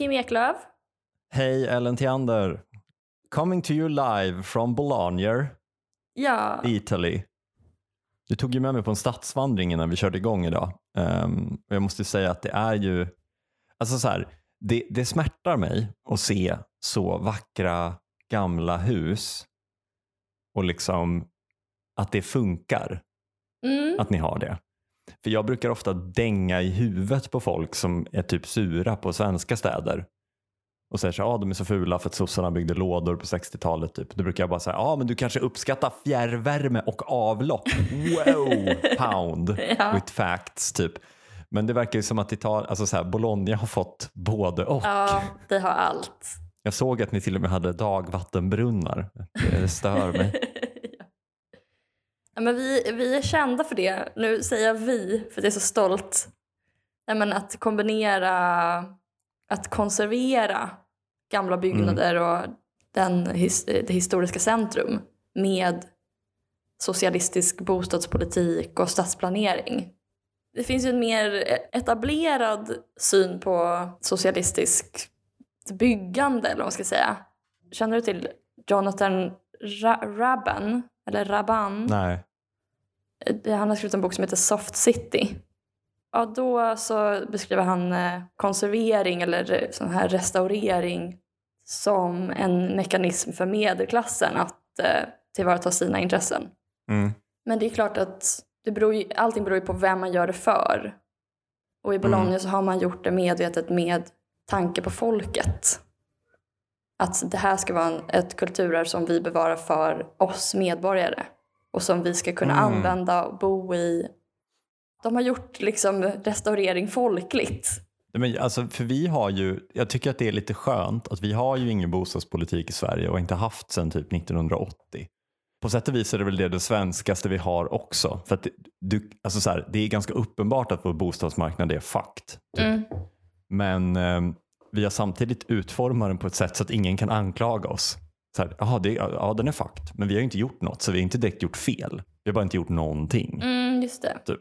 Kim Eklöf. Hej Ellen Theander. Coming to you live from Bologna, Ja, Italy. Du tog ju med mig på en stadsvandring innan vi körde igång idag. Um, jag måste säga att det är ju, alltså så här, det, det smärtar mig att se så vackra gamla hus och liksom att det funkar mm. att ni har det. För jag brukar ofta dänga i huvudet på folk som är typ sura på svenska städer och säger så ah, de är så fula för att sossarna byggde lådor på 60-talet. Typ. Då brukar jag bara säga, ja ah, men du kanske uppskattar fjärrvärme och avlopp. Wow, pound Ja. with facts typ. Men det verkar ju som att Italien, alltså så här, Bologna har fått både och. ja, det har allt. Jag såg att ni till och med hade dagvattenbrunnar. Det stör mig. ja, men vi, vi är kända för det. Nu säger jag vi för att jag är så stolt. Nej, men att kombinera, att konservera gamla byggnader och den, det historiska centrum med socialistisk bostadspolitik och stadsplanering. Det finns ju en mer etablerad syn på socialistiskt byggande, eller vad man ska säga. Känner du till Jonathan Ra- Rabban? Eller Rabban? Nej. Det- Han har skrivit en bok som heter Soft City. Ja, då så beskriver han eh, konservering eller eh, sån här restaurering som en mekanism för medelklassen att eh, tillvarata sina intressen. Mm. Men det är klart att det beror ju, allting beror ju på vem man gör det för. Och i Bologna Mm. så har man gjort det medvetet med tanke på folket. Att det här ska vara en, ett kulturarv som vi bevarar för oss medborgare. Och som vi ska kunna Mm. använda och bo i. De har gjort liksom restaurering folkligt. Men alltså, för vi har ju, jag tycker att det är lite skönt att vi har ju ingen bostadspolitik i Sverige och inte haft sedan typ 1980. På sätt och vis är det väl det, det svenskaste vi har också. För det, du, alltså så här, det är ganska uppenbart att vår bostadsmarknad är fucked. Typ. Mm. Men eh, vi har samtidigt utformat den på ett sätt så att ingen kan anklaga oss. Så här, Jaha, det, ja, den är fucked. Men vi har ju inte gjort något så vi har inte direkt gjort fel. Vi har bara inte gjort någonting. Mm, just det. Typ.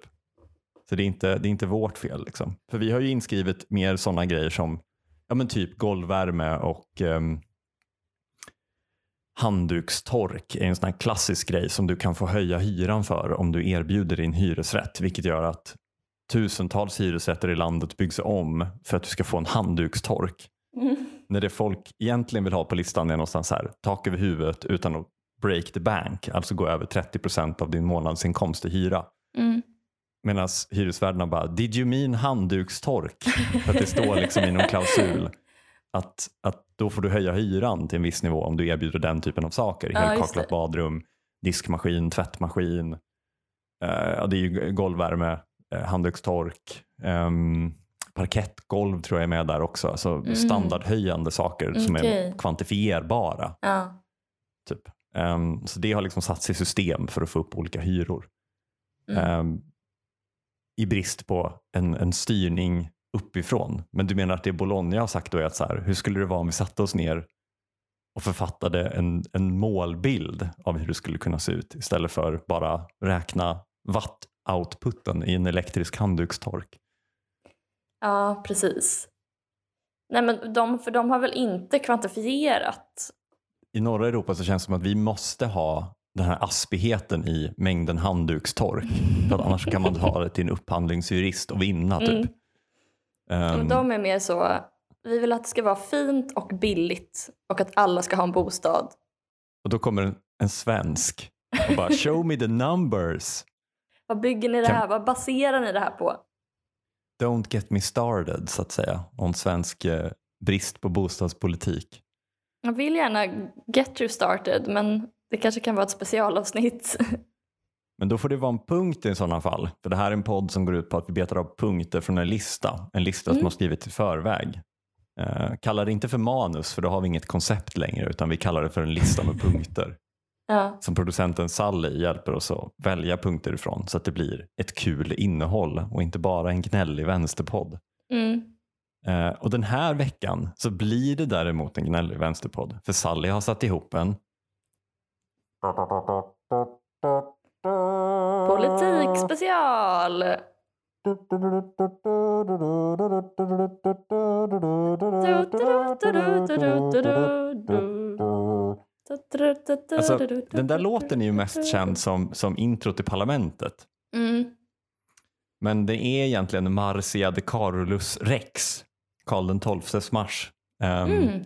Så det är, inte, det är inte vårt fel. Liksom. För vi har ju inskrivit mer sådana grejer som ja, men typ golvvärme och um, handdukstork är en sån klassisk grej som du kan få höja hyran för om du erbjuder din hyresrätt. Vilket gör att tusentals hyresrätter i landet byggs om för att du ska få en handdukstork. Mm. När det folk egentligen vill ha på listan är någonstans här, tak över huvudet utan att break the bank, alltså gå över 30% av din månadsinkomst i hyra. Mm. Medan hyresvärdarna bara, did you mean handdukstork? För att det står liksom i någon klausul att, att då får du höja hyran till en viss nivå om du erbjuder den typen av saker. Ja, Helkaklat badrum, diskmaskin, tvättmaskin, eh, det är ju golvvärme, handdukstork, ehm, parkettgolv tror jag är med där också. Alltså Mm. standardhöjande saker som är kvantifierbara. Ja. Typ. Ehm, så det har liksom satts i system för att få upp olika hyror. Mm. Ehm, I brist på en, en styrning uppifrån. Men du menar att det Bologna har sagt då är att så här, hur skulle det vara om vi satte oss ner och författade en, en målbild av hur det skulle kunna se ut istället för bara räkna watt-outputen i en elektrisk handdukstork. ja, precis. Nej, men de, för de har väl inte kvantifierat I norra Europa så känns det som att vi måste ha den här aspigheten i mängden handdukstork. För att annars kan man ta det till en upphandlingsjurist och vinna typ. Mm. Men De är mer så, vi vill att det ska vara fint och billigt och att alla ska ha en bostad. Och då kommer en, en svensk och bara show me the numbers. Vad bygger ni det här, vad baserar ni det här på? Don't get me started så att säga om svensk eh, brist på bostadspolitik. Jag vill gärna get you started men det kanske kan vara ett specialavsnitt. Men då får det vara en punkt i sådana fall. För det här är en podd som går ut på att vi betar av punkter från en lista. En lista som Mm. har skrivit i förväg. Eh, kallar det inte för manus för då har vi inget koncept längre utan vi kallar det för en lista med punkter. Ja. Som producenten Sally hjälper oss att välja punkter ifrån så att det blir ett kul innehåll och inte bara en gnällig vänsterpodd. Mm. Eh, och den här veckan så blir det däremot en gnällig vänsterpodd. För Sally har satt ihop en Politik special! Alltså, den där låten är ju mest känd som, som intro till Parlamentet. Mm. Men det är egentligen Marcia de Carolus Rex, Karl XIIs marsch. Um, Mm.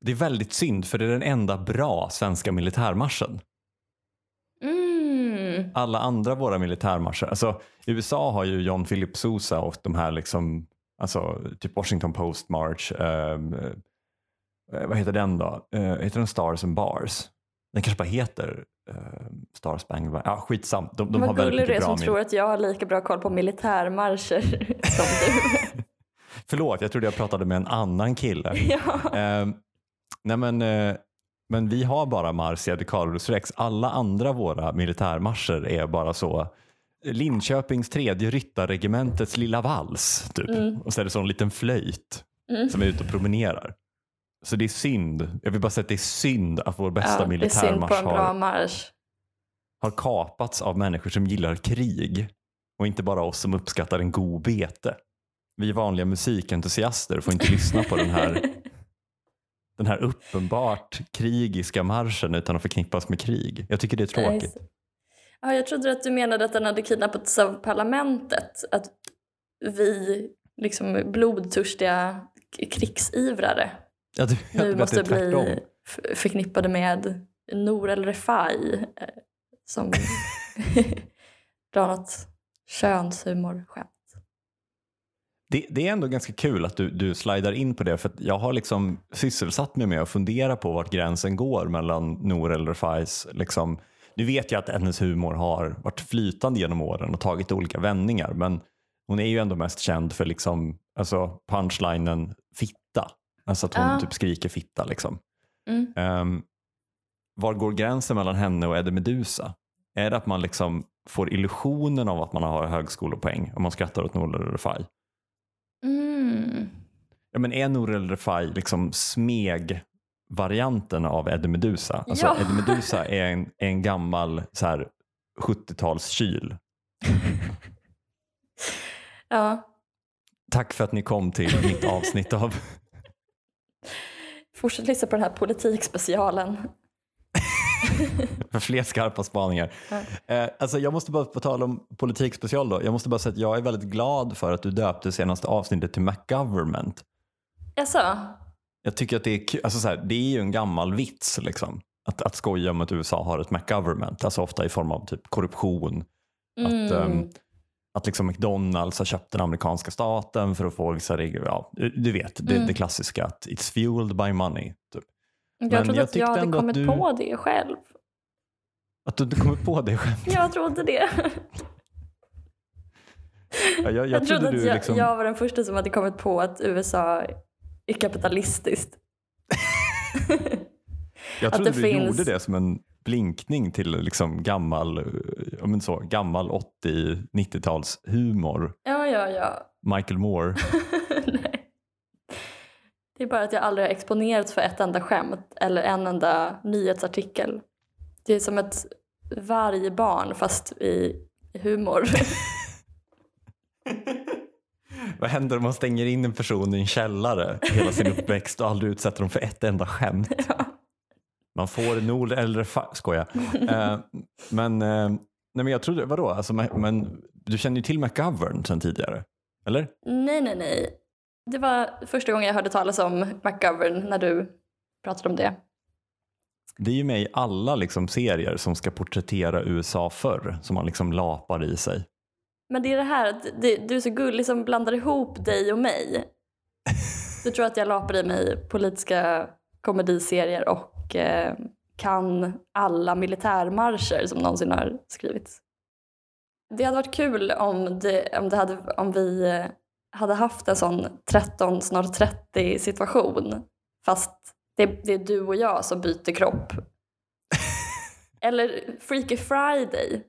Det är väldigt synd för det är den enda bra svenska militärmarschen. Mm. Alla andra våra militärmarscher, alltså USA har ju John Philip Sousa och de här liksom, alltså typ Washington Post March, ehm, eh, vad heter den då? Eh, heter den Stars and Bars? Den kanske bara heter uh, Star Spangled Banner. Ja, skitsam. De, de har Vad väldigt gullig du är mycket bra som tror att jag har lika bra koll på militärmarscher som du. Förlåt, jag trodde jag pratade med en annan kille. ja. Ehm, nej men, eh, men vi har bara Marcia de Carolus Rex. Alla andra våra militärmarscher är bara så Linköpings tredje ryttarregementets lilla vals. Typ. Mm. Och så är det så en liten flöjt Mm. som är ute och promenerar. Så det är synd. Jag vill bara säga att det är synd att vår bästa ja, militärmarsch har, har kapats av människor som gillar krig och inte bara oss som uppskattar en god bete. Vi vanliga musikentusiaster får inte lyssna på den här den här uppenbart krigiska marschen utan att förknippas med krig. Jag tycker det är tråkigt. Ja, jag trodde att du menade att den hade kidnappats av parlamentet. Att vi, liksom blodtörstiga krigsivrare, Ja, du, nu måste bli förknippade med Nour El Refai eh, som drar något könshumor-skämt. Det, det är ändå ganska kul att du, du slidar in på det för jag har liksom sysselsatt mig med att fundera på vart gränsen går mellan Nour El Refais liksom, nu vet jag att hennes humor har varit flytande genom åren och tagit olika vändningar men hon är ju ändå mest känd för liksom, alltså punchlinen fitta. Alltså att hon Ja. typ skriker fitta liksom. Mm. Um, var går gränsen mellan henne och Eddie Meduza? Är det att man liksom får illusionen av att man har högskolepoäng om man skrattar åt Nour El Refai? Mm. Ja, men är Nour El Refai liksom smeg-varianten av Eddie Meduza? Alltså, Ja. Eddie Meduza är en, en gammal så här, 70-talskyl. Ja, Tack för att ni kom till mitt avsnitt av fortsätt lyssna på den här politikspecialen. för fler skarpa spaningar. Eh, alltså jag måste bara, på tal om politikspecial då, jag måste bara säga att jag är väldigt glad för att du döpte senaste avsnittet till McGovernment. Jaså? Jag tycker att det är kul, alltså så här, det är ju en gammal vits liksom. Att, att skoja om att USA har ett McGovernment, alltså ofta i form av typ korruption. Att, Mm. Att liksom McDonalds har köpt den amerikanska staten för att få vissa. Ja, du vet, det, Mm. det klassiska att it's fueled by money. Typ. Jag men trodde jag att jag hade att kommit du- på det själv. Att du inte kommer på det skämtet. Jag trodde det. Ja, jag, jag, Jag trodde trodde att du jag, liksom... jag var den första som hade kommit på att USA är kapitalistiskt. Jag Att trodde det du finns- gjorde det som en blinkning till liksom gammal, eh, men så, gammal 80-90-tals humor. Ja, ja, ja. Michael Moore. Nej. Det är bara att jag aldrig har exponerats för ett enda skämt eller en enda nyhetsartikel. Det är som ett vargbarn fast i i humor. Vad händer om man stänger in en person i en källare hela sin uppväxt och aldrig utsätter dem för ett enda skämt? Ja. Man får nord eller fa- skoja. Eh, men, eh, nej men jag trodde, vadå? Alltså, men, du känner ju till McGovern sedan tidigare? Eller? nej, nej, nej. Det var första gången jag hörde talas om McGovern när du pratade om det. Det är ju med i alla liksom, serier som ska porträttera USA förr som man liksom lapar i sig. Men det är det här att du är så gullig som blandar ihop dig och mig. Du tror att jag lapar i mig politiska komediserier och eh, kan alla militärmarscher som någonsin har skrivits. Det hade varit kul om, det, om, det hade, om vi eh, hade haft en sån 13, snart 30 situation. Fast det, det är du och jag som byter kropp. Eller Freaky Friday.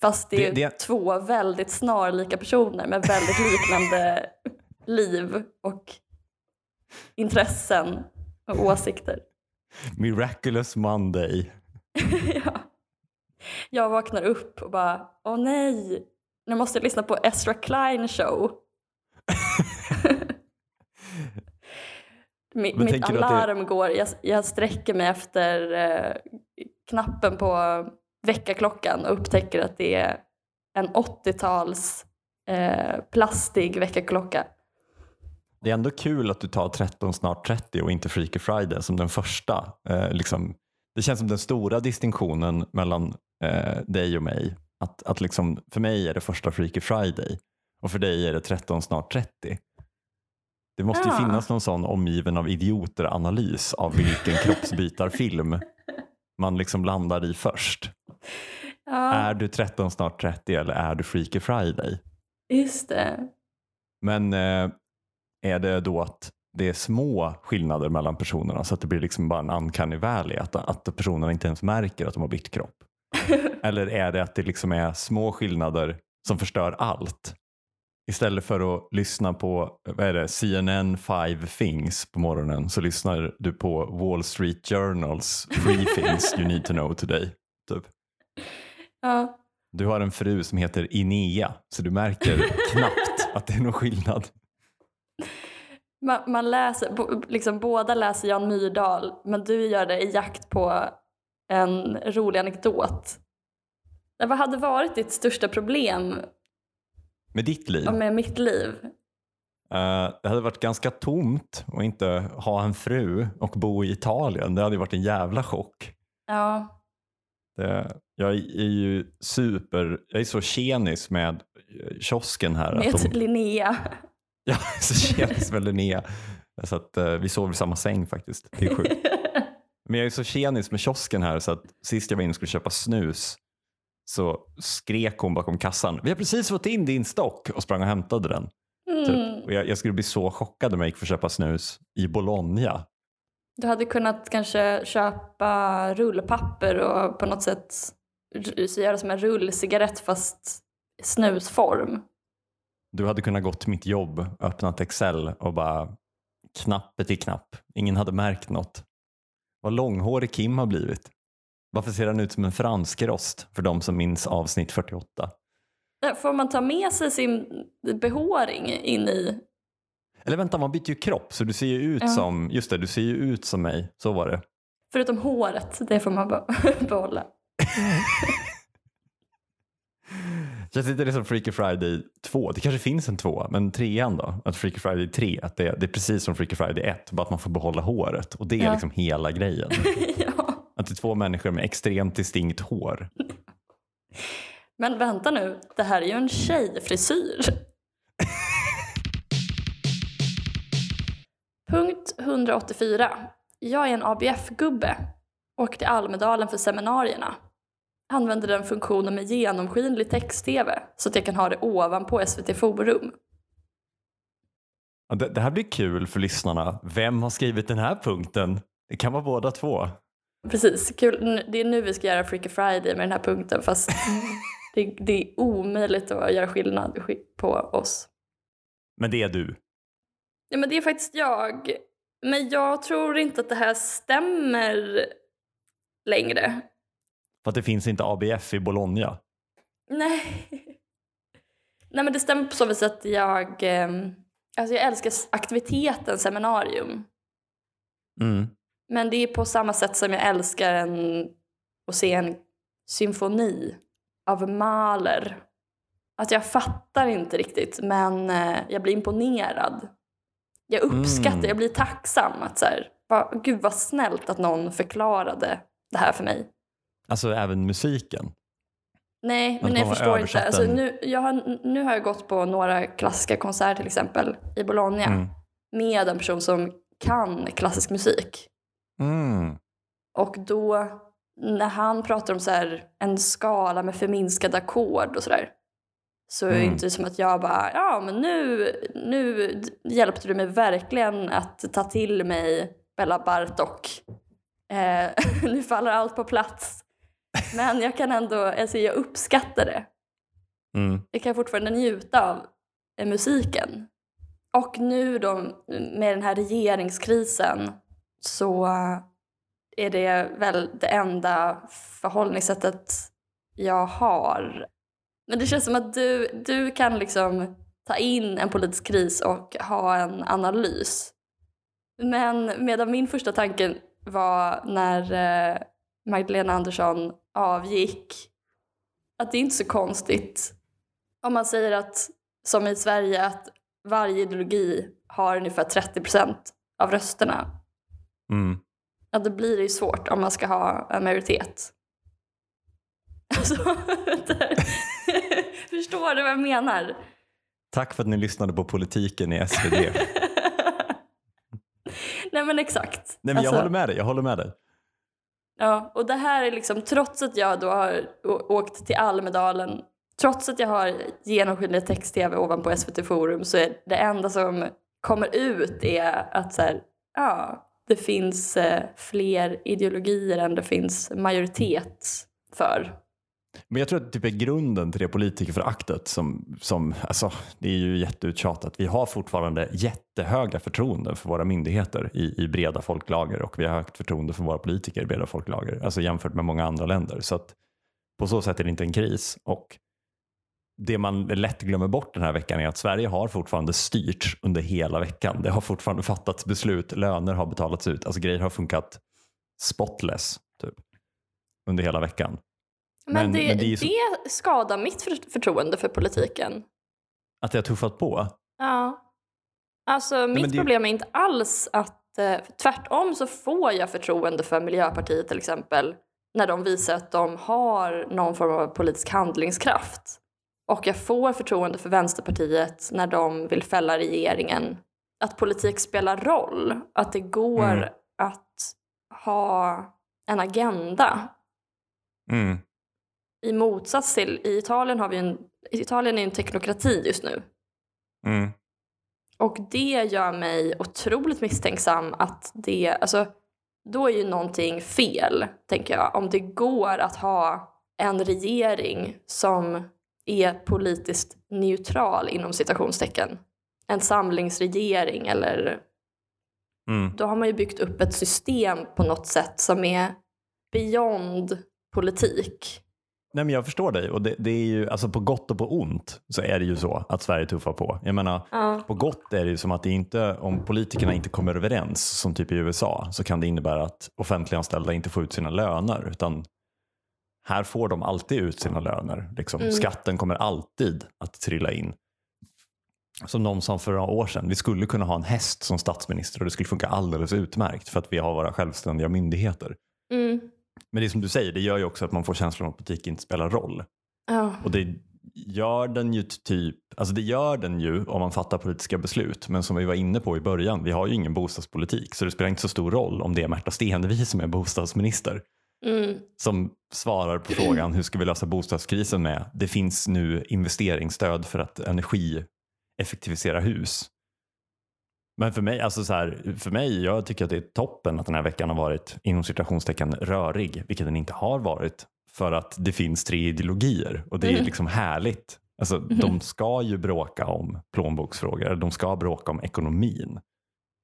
Fast det är Det- det- två väldigt snarlika personer med väldigt liknande liv och intressen och åsikter. Miraculous Monday. ja. Jag vaknar upp och bara, åh nej, nu måste jag lyssna på Ezra Klein show. Mitt du att det- alarm går, jag, jag sträcker mig efter eh, knappen på väckarklockan och upptäcker att det är en 80-tals eh, plastig väckarklocka. Det är ändå kul att du tar 13 snart 30 och inte Freaky Friday som den första. Eh, liksom, det känns som den stora distinktionen mellan eh, dig och mig. Att, att liksom, för mig är det första Freaky Friday och för dig är det 13 snart 30. Det måste ju Ja. finnas någon sån omgiven av idioter analys av vilken kroppsbytarfilm man liksom landar i först. Ja, Är du 13 snart 30 eller är du Freaky Friday? just det. Men eh, är det då att det är små skillnader mellan personerna så att det blir liksom bara en uncanny valley, att, att personerna inte ens märker att de har bytt kropp? Eller är det att det liksom är små skillnader som förstör allt? Istället för att lyssna på vad är det, CNN Five Things på morgonen så lyssnar du på Wall Street Journals Three Things You Need To Know Today. Typ. Ja. Du har en fru som heter Inea så du märker knappt att det är någon skillnad. Man, man läser, liksom båda läser Jan Myrdal men du gör det i jakt på en rolig anekdot. Vad hade varit ditt största problem Med ditt liv? med mitt liv? Eh, det hade varit ganska tomt att inte ha en fru och bo i Italien. Det hade varit en jävla chock. Ja, Det, jag är ju super, jag är så tjenis med kiosken här. med att de, Linnea. är så tjenis med Linnea. Så att eh, vi sover i samma säng faktiskt. Det är sjukt. Men jag är så tjenis med kiosken här så att sist jag var inne och skulle köpa snus så skrek hon bakom kassan. Vi har precis fått in din stock och sprang och hämtade den. Mm. Typ. Och jag, jag skulle bli så chockad om jag gick för att köpa snus i Bologna. Du hade kunnat kanske köpa rullpapper och på något sätt göra som en rullcigarett fast snusform. Du hade kunnat gå till mitt jobb, öppnat Excel och bara knapp till knapp. Ingen hade märkt något. Vad långhårig Kim har blivit. Varför ser han ut som en franskrost för de som minns avsnitt 48? Där Får man ta med sig sin behåring in i? Eller vänta, man byter ju kropp så du ser ju ut Ja. som, just det, du ser ju ut som mig. Så var det. Förutom håret, det får man be- behålla. Känns inte det som Freaky Friday 2? Det kanske finns en 2, men trean då? Att Freaky Friday 3, att det, det är precis som Freaky Friday 1, bara att man får behålla håret. Och det är Ja. liksom hela grejen. ja. Att det är två människor med extremt distinkt hår. Men vänta nu, det här är ju en tjejfrisyr. Punkt 184. Jag är en ABF-gubbe. Åker till Almedalen för seminarierna. Använder den funktionen med genomskinlig text-tv så att jag kan ha det ovanpå SVT Forum. Det, det här blir kul för lyssnarna. Vem har skrivit den här punkten? Det kan vara båda två. Precis, kul. Det är nu vi ska göra Freaky Friday med den här punkten fast det, det är omöjligt att göra skillnad sk- på oss. Men det är du. Ja, men det är faktiskt jag. Men jag tror inte att det här stämmer längre. För att det finns inte ABF i Bologna. Nej. Nej, men det stämmer på så vis att jag, ehm, alltså jag älskar aktiviteten seminarium. Mm. Men det är på samma sätt som jag älskar en, att se en symfoni av Mahler. Att jag fattar inte riktigt, men eh, jag blir imponerad. Jag uppskattar, Mm. jag blir tacksam. Att så här, va, gud vad snällt att någon förklarade det här för mig. Alltså även musiken. Nej, men jag förstår inte. Alltså, nu, jag har, nu har jag gått på några klassiska konserter till exempel i Bologna Mm. med en person som kan klassisk musik. Mm. Och då när han pratar om så här, en skala med förminskade ackord och sådär så är det Mm. inte som att jag bara, ja men nu, nu hjälpte du mig verkligen att ta till mig Bella Bartok. Eh, nu faller allt på plats. Men jag kan ändå, alltså jag uppskattar det. Mm. Jag kan fortfarande njuta av eh, musiken. Och nu då med den här regeringskrisen så är det väl det enda förhållningssättet jag har. Men det känns som att du, du kan liksom ta in en politisk kris och ha en analys. Men medan min första tanke var när eh, Magdalena Andersson avgick att det är inte så konstigt om man säger att, som i Sverige, att varje ideologi har ungefär 30 procent av rösterna. Mm. Ja, då blir det ju svårt om man ska ha en majoritet. Alltså, förstår du vad jag menar? Tack för att ni lyssnade på politiken i SvD. Nej men exakt. Nej, men Alltså- Jag håller med dig. Jag håller med dig. Ja, och det här är liksom trots att jag då har åkt till Almedalen, trots att jag har genomskinlig text-tv ovanpå SVT Forum så är det enda som kommer ut är att så här, ja, det finns eh, fler ideologier än det finns majoritet för. Men jag tror att det typ är grunden till det politikerföraktet som, som alltså, det är ju jätteuttjatat. Vi har fortfarande jättehöga förtroenden för våra myndigheter i, i breda folklager och vi har högt förtroende för våra politiker i breda folklager, alltså jämfört med många andra länder. Så att på så sätt är det inte en kris. Och det man lätt glömmer bort den här veckan är att Sverige har fortfarande styrts under hela veckan. Det har fortfarande fattats beslut, löner har betalats ut, alltså grejer har funkat spotless typ, under hela veckan. Men, Men- det, men det så- det skadar mitt för, förtroende för politiken. Att det har tuffat på. Ja. Alltså mitt men det- problem är inte alls att, eh, tvärtom så får jag förtroende för Miljöpartiet till exempel när de visar att de har någon form av politisk handlingskraft. Och jag får förtroende för Vänsterpartiet när de vill fälla regeringen. Att politik spelar roll, att det går Mm. att ha en agenda. Mm. I motsats till, i Italien har vi en, Italien är en teknokrati just nu. Mm. Och det gör mig otroligt misstänksam att det, alltså då är ju någonting fel, tänker jag. Om det går att ha en regering som är politiskt neutral inom citationstecken. En samlingsregering eller Mm. då har man ju byggt upp ett system på något sätt som är beyond politik. Nej, men jag förstår dig och det, det är ju alltså på gott och på ont så är det ju så att Sverige tuffar på. Jag menar, Ja. på gott är det ju som att det inte, om politikerna inte kommer överens som typ i USA så kan det innebära att offentliganställda inte får ut sina löner utan här får de alltid ut sina löner. Liksom. Mm. Skatten kommer alltid att trilla in. Som någon sa för några år sedan, vi skulle kunna ha en häst som statsminister och det skulle funka alldeles utmärkt för att vi har våra självständiga myndigheter. Mm. Men det är som du säger, det gör ju också att man får känslan av att politik inte spelar roll. Ja. Och det gör den ju typ, alltså det gör den ju om man fattar politiska beslut. Men som vi var inne på i början, vi har ju ingen bostadspolitik. Så det spelar inte så stor roll om det är Märta Stenevi som är bostadsminister. Mm. Som svarar på frågan hur ska vi lösa bostadskrisen med, det finns nu investeringsstöd för att energieffektivisera hus. Men för mig, alltså så här, för mig, jag tycker att det är toppen att den här veckan har varit inom citationstecken rörig, vilket den inte har varit. För att det finns tre ideologier och det är Mm. liksom härligt. Alltså, De ska ju bråka om plånboksfrågor, de ska bråka om ekonomin.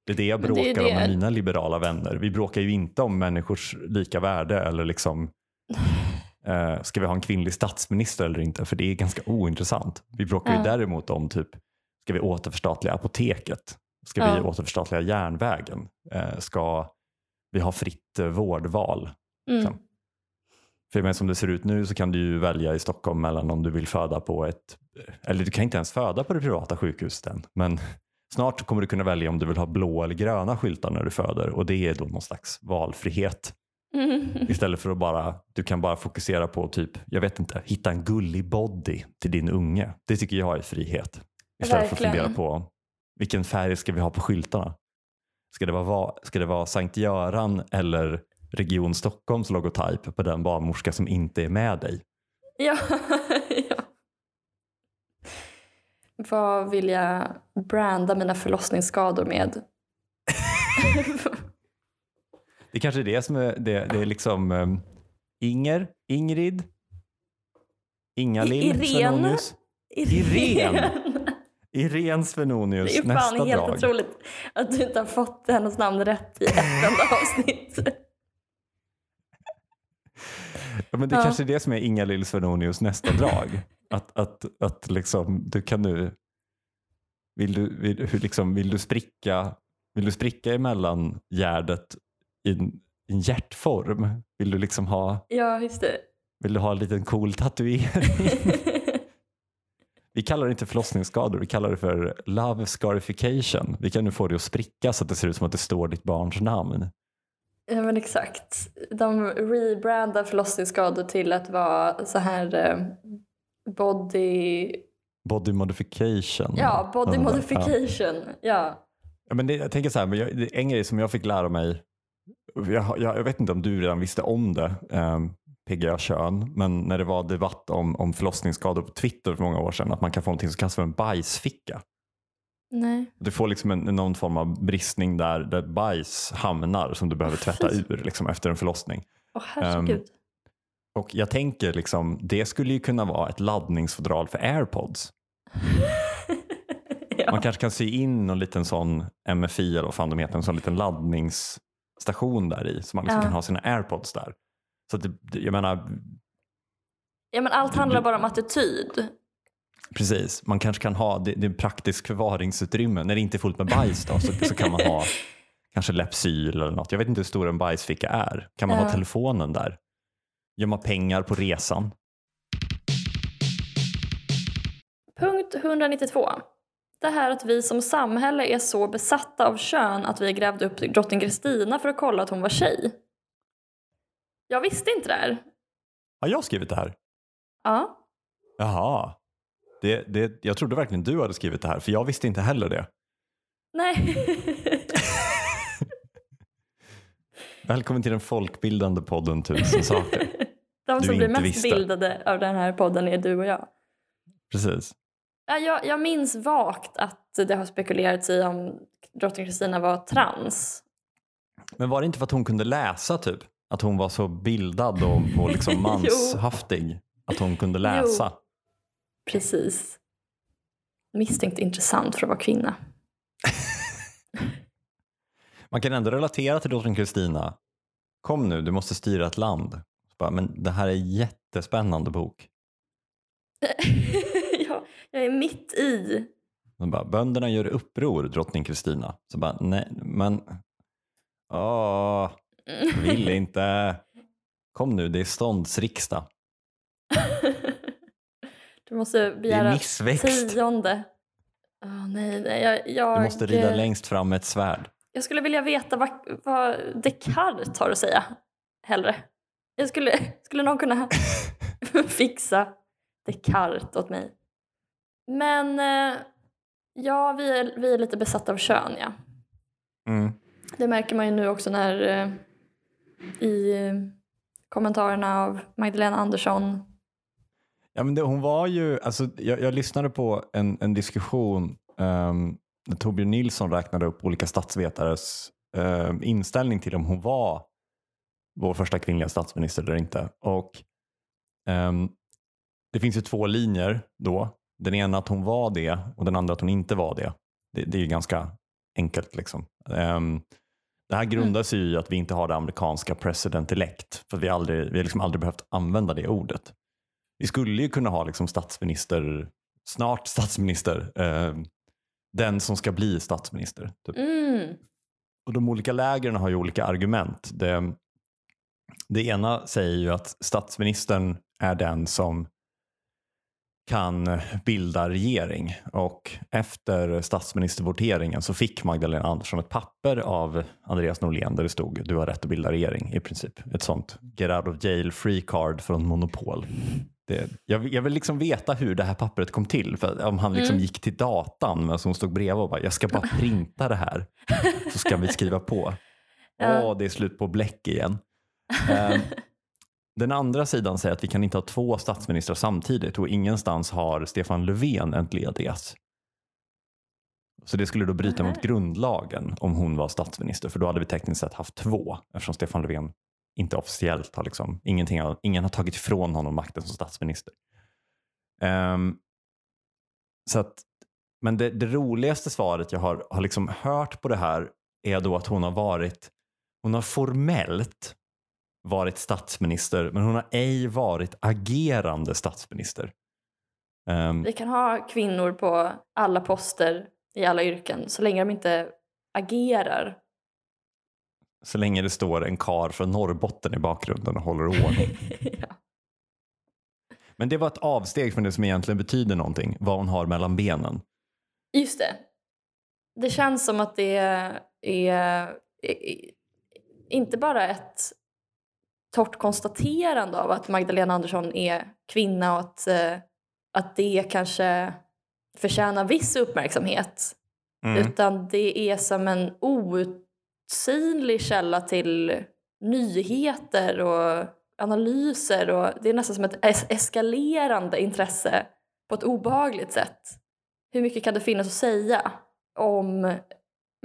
Det är det jag Men det bråkar om med det- mina liberala vänner. Vi bråkar ju inte om människors lika värde eller liksom eh, ska vi ha en kvinnlig statsminister eller inte? För det är ganska ointressant. Vi bråkar ju Ja. däremot om typ ska vi återförstatliga apoteket? Ska vi Ja. återförstatliga järnvägen? Eh, ska vi ha fritt eh, vårdval? Mm. För men som det ser ut nu så kan du ju välja i Stockholm mellan om du vill föda på ett, eller du kan inte ens föda på det privata sjukhuset än, men snart kommer du kunna välja om du vill ha blå eller gröna skyltar när du föder och det är då någon slags valfrihet Mm. istället för att bara, du kan bara fokusera på typ, jag vet inte, hitta en gullig body till din unge. Det tycker jag är frihet. Istället Verkligen. för att fundera på vilken färg ska vi ha på skyltarna? Ska det vara, ska det vara Sankt Göran eller Region Stockholms logotyp på den barnmorska som inte är med dig? Ja, ja. Vad vill jag branda mina förlossningsskador med? Det kanske är det som är, det, det är liksom um, Inger, Ingrid, Inga-Lill, Irene. Irene. Irene Svenonius, Det är nästa fan helt drag. otroligt att du inte har fått hennes namn rätt i ett enda avsnitt. Ja, men det Ja. kanske är det som är Inga-Lill Svenonius nästa drag. Att, att, att liksom, du kan nu, vill du, vill, hur liksom, vill du spricka Vill du spricka emellan gärdet i en, en hjärtform? Vill du liksom ha, Ja, just det. vill du ha en liten cool tatuering? Vi kallar det inte förlossningsskador, vi kallar det för love scarification. Vi kan nu få det att spricka så att det ser ut som att det står ditt barns namn. ja, men exakt. De rebrandar förlossningsskador till att vara så här eh, body... Body modification. Ja, body Ja. modification. Ja. Ja, men det, jag tänker så här, men jag, en grej som jag fick lära mig, jag, jag, jag vet inte om du redan visste om det, eh, PGA kön, men när det var debatt om, om förlossningsskador på Twitter för många år sedan, att man kan få någonting som kallas för en bajsficka. Nej. Du får liksom en, någon form av bristning där, där bajs hamnar som du behöver tvätta ur liksom, efter en förlossning. Åh herregud. Och jag tänker liksom, det skulle ju kunna vara ett laddningsfodral för airpods. ja. Man kanske kan sy in någon liten sån MFI eller vad fan de heter, en sån liten laddningsstation där i så man liksom Ja. kan ha sina airpods där. Så att det, jag menar, ja, men allt handlar bara om attityd. precis, man kanske kan ha, det, det är praktiskt förvaringsutrymme. När det inte är fullt med bajs då, så, så kan man ha kanske Lepsyl eller något. Jag vet inte hur stor en bajsficka är. Kan man ha Ja. telefonen där? Gömma pengar på resan? Punkt 192. Det här att vi som samhälle är så besatta av kön att vi grävde upp drottning Kristina för att kolla att hon var tjej. Jag visste inte det här. Har jag skrivit det här? Ja. Jaha. Det, det, jag trodde verkligen du hade skrivit det här, för jag visste inte heller det. Nej. Välkommen till den folkbildande podden Tusen saker. De som blir mest visste. bildade av den här podden är du och jag. Precis. Ja, jag, jag minns vagt att det har spekulerats i om drottning Kristina var trans. Men var det inte för att hon kunde läsa typ? Att hon var så bildad och, och liksom Jo. manshaftig? Att hon kunde läsa? Precis. Misstänkt intressant för att vara kvinna. Man kan ändå relatera till drottning Kristina. Kom nu, du måste styra ett land. Bara, men det här är en jättespännande bok. ja, jag är mitt i. Bara, Bönderna gör uppror, drottning Kristina. Så bara, nej, men... Åh, vill inte. Kom nu, det är ståndsriksdag. Du måste begära tionde. Åh, nej, nej, jag, jag, Du måste rida eh, längst fram med ett svärd. Jag skulle vilja veta vad, vad Descartes har att säga. Hellre. Jag skulle, skulle någon kunna fixa Descartes åt mig. Men eh, ja, vi är, vi är lite besatta av kön, ja. Mm. Det märker man ju nu också när eh, i eh, kommentarerna av Magdalena Andersson. Ja, men det, hon var ju, alltså, jag, jag lyssnade på en, en diskussion um, där Torbjörn Nilsson räknade upp olika statsvetares um, inställning till om hon var vår första kvinnliga statsminister eller inte. Och um, Det finns ju två linjer då. Den ena att hon var det och den andra att hon inte var det. Det, det är ju ganska enkelt. liksom. Um, det här grundar sig i att vi inte har det amerikanska president elect. För vi, aldrig, vi har liksom aldrig behövt använda det ordet. Vi skulle ju kunna ha liksom statsminister, snart statsminister, eh, den som ska bli statsminister. Typ. Mm. Och de olika lägren har ju olika argument. Det, det ena säger ju att statsministern är den som kan bilda regering och efter statsministervoteringen så fick Magdalena Andersson ett papper av Andreas Norlén där det stod du har rätt att bilda regering i princip. Ett sånt get out of jail free card från Monopol. Det, jag, vill- jag vill liksom veta hur det här pappret kom till. För om han liksom Mm. gick till datan men som stod bredvid och bara jag ska bara printa det här så ska vi skriva på. Åh, Ja. det är slut på bläck igen. Ehm, Den andra sidan säger att vi kan inte ha två statsministrar samtidigt och ingenstans har Stefan Löfven entledigat. Så det skulle då bryta mot grundlagen om hon var statsminister för då hade vi tekniskt sett haft två eftersom Stefan Löfven inte officiellt har liksom, ingenting, har- ingen har tagit ifrån honom makten som statsminister. Ehm, så att, men det, det roligaste svaret jag har, har liksom hört på det här är då att hon har varit, hon har formellt varit statsminister men hon har ej varit agerande statsminister. Ehm, Vi kan ha kvinnor på alla poster i alla yrken så länge de inte agerar. Så länge det står en kar från Norrbotten i bakgrunden och håller ordning. ja. Men det var ett avsteg från det som egentligen betyder någonting, vad hon har mellan benen. Just det. Det känns som att det är, är, är inte bara ett torrt konstaterande av att Magdalena Andersson är kvinna och att, eh, att det kanske förtjänar viss uppmärksamhet. Mm. Utan det är som en outsinlig källa till nyheter och analyser. Och det är nästan som ett es eskalerande intresse på ett obehagligt sätt. Hur mycket kan det finnas att säga om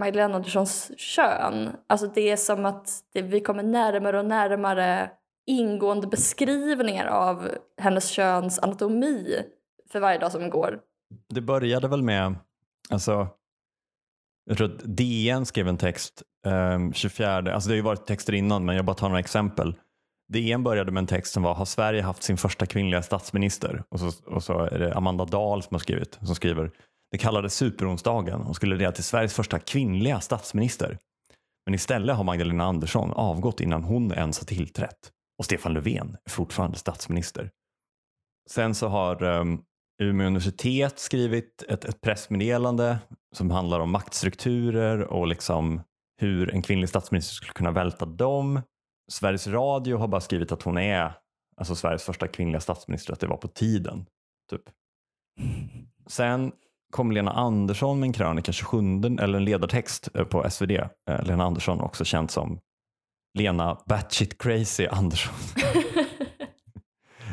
Magdalena Anderssons kön? Alltså det är som att det, vi kommer närmare och närmare ingående beskrivningar av hennes köns anatomi för varje dag som går. Det började väl med, alltså, jag tror att DN skrev en text ehm, um, 24, alltså det har ju varit texter innan men jag bara tar några exempel. DN började med en text som var Har Sverige haft sin första kvinnliga statsminister? Och så, och så är det Amanda Dahl som har skrivit, som skriver det kallades superonsdagen och skulle leda till Sveriges första kvinnliga statsminister. Men istället har Magdalena Andersson avgått innan hon ens har tillträtt. Och Stefan Löfven är fortfarande statsminister. Sen så har um, Umeå universitet skrivit ett, ett pressmeddelande som handlar om maktstrukturer och liksom hur en kvinnlig statsminister skulle kunna välta dem. Sveriges Radio har bara skrivit att hon är alltså Sveriges första kvinnliga statsminister, att det var på tiden. Typ. Sen kom Lena Andersson med en krönika 27, eller en ledartext eh, på SvD. Eh, Lena Andersson, också känd som Lena Batshit Crazy Andersson.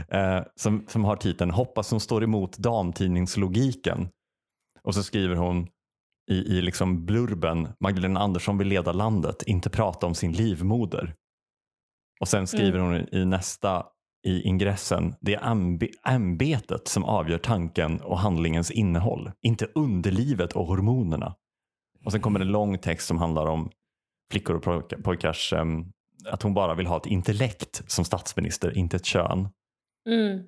eh, som, som har titeln Hoppas som står emot damtidningslogiken. Och så skriver hon i, i liksom blurben Magdalena Andersson vill leda landet, inte prata om sin livmoder. Och sen skriver Mm. hon i nästa i ingressen, det är ämbetet som avgör tanken och handlingens innehåll, inte underlivet och hormonerna. Och sen kommer en lång text som handlar om flickor och pojka- pojkars, em, att hon bara vill ha ett intellekt som statsminister, inte ett kön. Mm.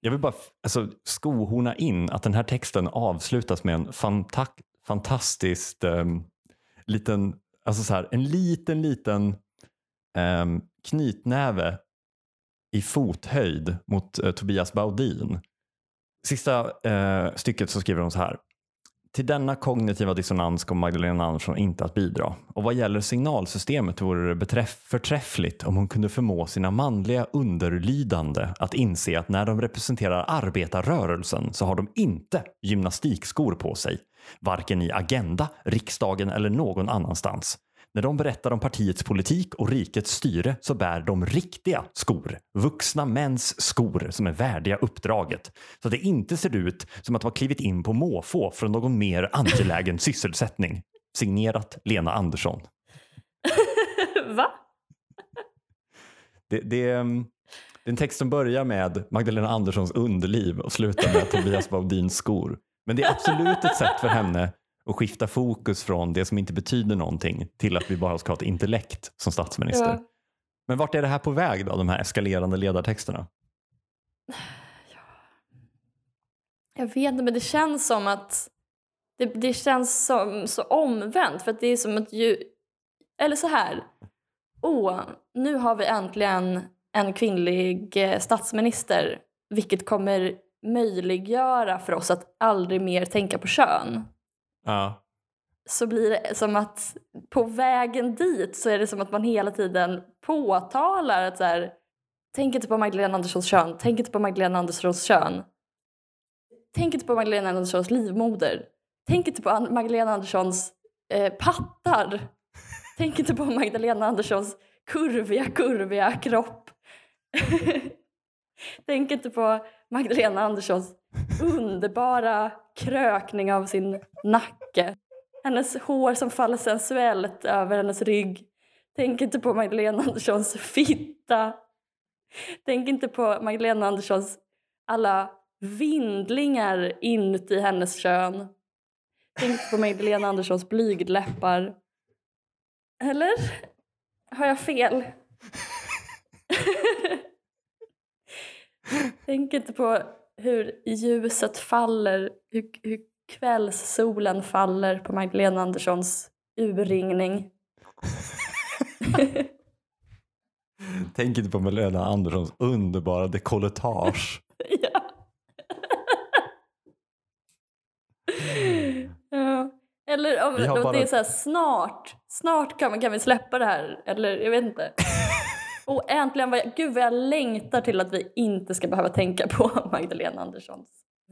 Jag vill bara alltså, skohorna in att den här texten avslutas med en fanta- fantastiskt um, liten, alltså så här, en liten, liten um, knytnäve i fothöjd mot eh, Tobias Baudin. Sista eh, stycket så skriver hon så här. Till denna kognitiva dissonans kommer Magdalena Andersson inte att bidra. Och vad gäller signalsystemet vore det beträff- förträffligt om hon kunde förmå sina manliga underlydande att inse att när de representerar arbetarrörelsen så har de inte gymnastikskor på sig. Varken i Agenda, riksdagen eller någon annanstans. När de berättar om partiets politik och rikets styre så bär de riktiga skor. Vuxna mäns skor som är värdiga uppdraget. Så att det inte ser ut som att de har klivit in på måfå från någon mer angelägen sysselsättning. Signerat Lena Andersson. Va? Det, det, är, mm, text som börjar med Magdalena Anderssons underliv och slutar med Tobias Baudins skor. Men det är absolut ett sätt för henne att skifta fokus från det som inte betyder någonting till att vi bara ska ha ett intellekt som statsminister. Ja. Men vart är det här på väg då, de här eskalerande ledartexterna? Jag vet inte, men det känns som att det, det känns som, så omvänt. För att det är som att ju... Eller så här. Åh, nu har vi äntligen en kvinnlig eh, statsminister. Vilket kommer möjliggöra för oss att aldrig mer tänka på kön. Ja. Så blir det som att på vägen dit så är det som att man hela tiden påtalar att så här, tänk inte på Magdalena Anderssons kön, tänk inte på Magdalena Anderssons kön. Tänk inte på Magdalena Anderssons livmoder. Tänk inte på Magdalena Anderssons eh, pattar. Tänk inte på Magdalena Anderssons kurviga, kurviga kropp. Tänk inte på Magdalena Anderssons underbara krökning av sin nacke. Hennes hår som faller sensuellt över hennes rygg. Tänk inte på Magdalena Anderssons fitta. Tänk inte på Magdalena Anderssons alla vindlingar inuti hennes kön. Tänk inte på Magdalena Anderssons blygdläppar. Eller? Har jag fel? Tänk inte på hur ljuset faller, hur, hur kvällssolen faller på Magdalena Anderssons urringning. Tänk inte på Malena Anderssons underbara dekolletage. ja. ja. Eller om, om bara- det är så här snart, snart kan, kan vi släppa det här. Eller jag vet inte. Och äntligen, vad jag, gud vad jag längtar till att vi inte ska behöva tänka på Magdalena Anderssons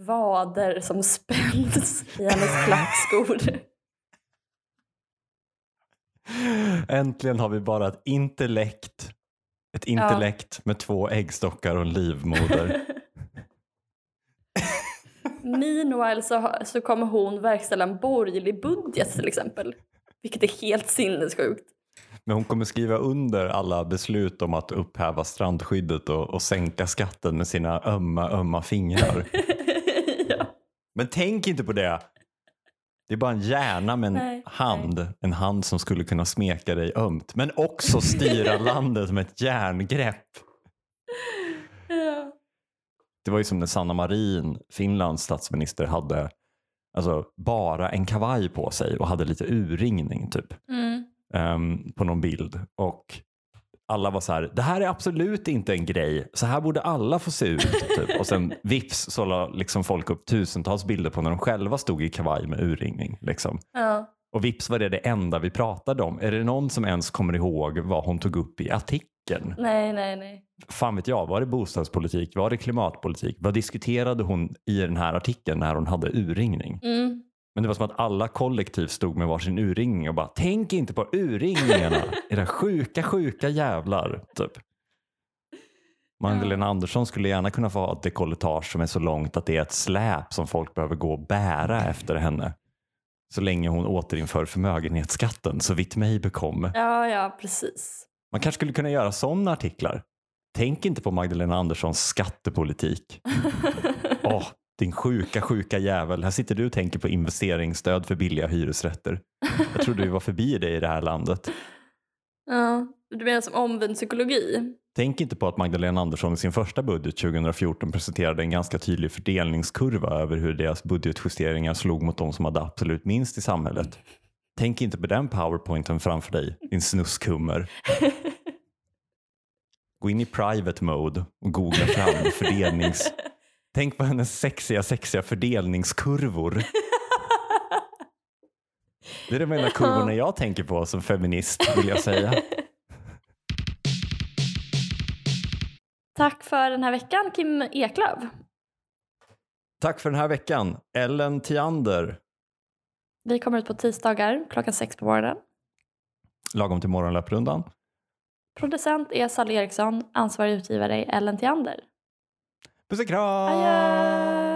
vader som spänns i hennes klackskor. Äntligen har vi bara ett intellekt. Ett intellekt med två äggstockar och en livmoder. Meanwhile så, så kommer hon verkställa en borgerlig budget till exempel. Vilket är helt sinnessjukt. Men hon kommer skriva under alla beslut om att upphäva strandskyddet och, och sänka skatten med sina ömma, ömma fingrar. ja. Men tänk inte på det. Det är bara en hjärna med en Nej, hand. En hand som skulle kunna smeka dig ömt. Men också styra landet med ett järngrepp. Ja. Det var ju som när Sanna Marin, Finlands statsminister, hade alltså, bara en kavaj på sig och hade lite urringning typ. Mm. Ehm, på någon bild. Och alla var så här, det här är absolut inte en grej. Så här borde alla få se ut. Typ. Och sen vips så la liksom folk upp tusentals bilder på när de själva stod i kavaj med urringning. Liksom. Ja. Och vips var det det enda vi pratade om. Är det någon som ens kommer ihåg vad hon tog upp i artikeln? Nej, nej, nej. Fan vet jag, var det bostadspolitik? Var det klimatpolitik? Vad diskuterade hon i den här artikeln när hon hade urringning? Mm. Men det var som att alla kollektivt stod med varsin urringning och bara tänk inte på urringningarna. Era sjuka, sjuka jävlar. Typ. Magdalena Andersson skulle gärna kunna få ha ett dekolletage som är så långt att det är ett släp som folk behöver gå och bära efter henne. Så länge hon återinför förmögenhetsskatten, så vitt mig bekom. Ja, ja, precis. Man kanske skulle kunna göra sådana artiklar. Tänk inte på Magdalena Anderssons skattepolitik. Åh, din sjuka, sjuka jävel. Här sitter du och tänker på investeringsstöd för billiga hyresrätter. Jag trodde vi var förbi det i det här landet. ja. Du menar som omvänd psykologi? Tänk inte på att Magdalena Andersson i sin första budget 2014 presenterade en ganska tydlig fördelningskurva över hur deras budgetjusteringar slog mot de som hade absolut minst i samhället. Tänk inte på den powerpointen framför dig, din snuskummer. Gå in i private mode och googla fram fördelnings... Tänk på hennes sexiga, sexiga fördelningskurvor. Det är de enda kurvorna jag tänker på som feminist vill jag säga. Tack för den här veckan, Kim Eklöf. Tack för den här veckan. Ellen Tiander, Vi kommer ut på tisdagar klockan sex på morgonen. lagom till morgonlöprundan. Producent är Sally Eriksson, ansvarig utgivare är Ellen Theander. Puss och kram! Adjö!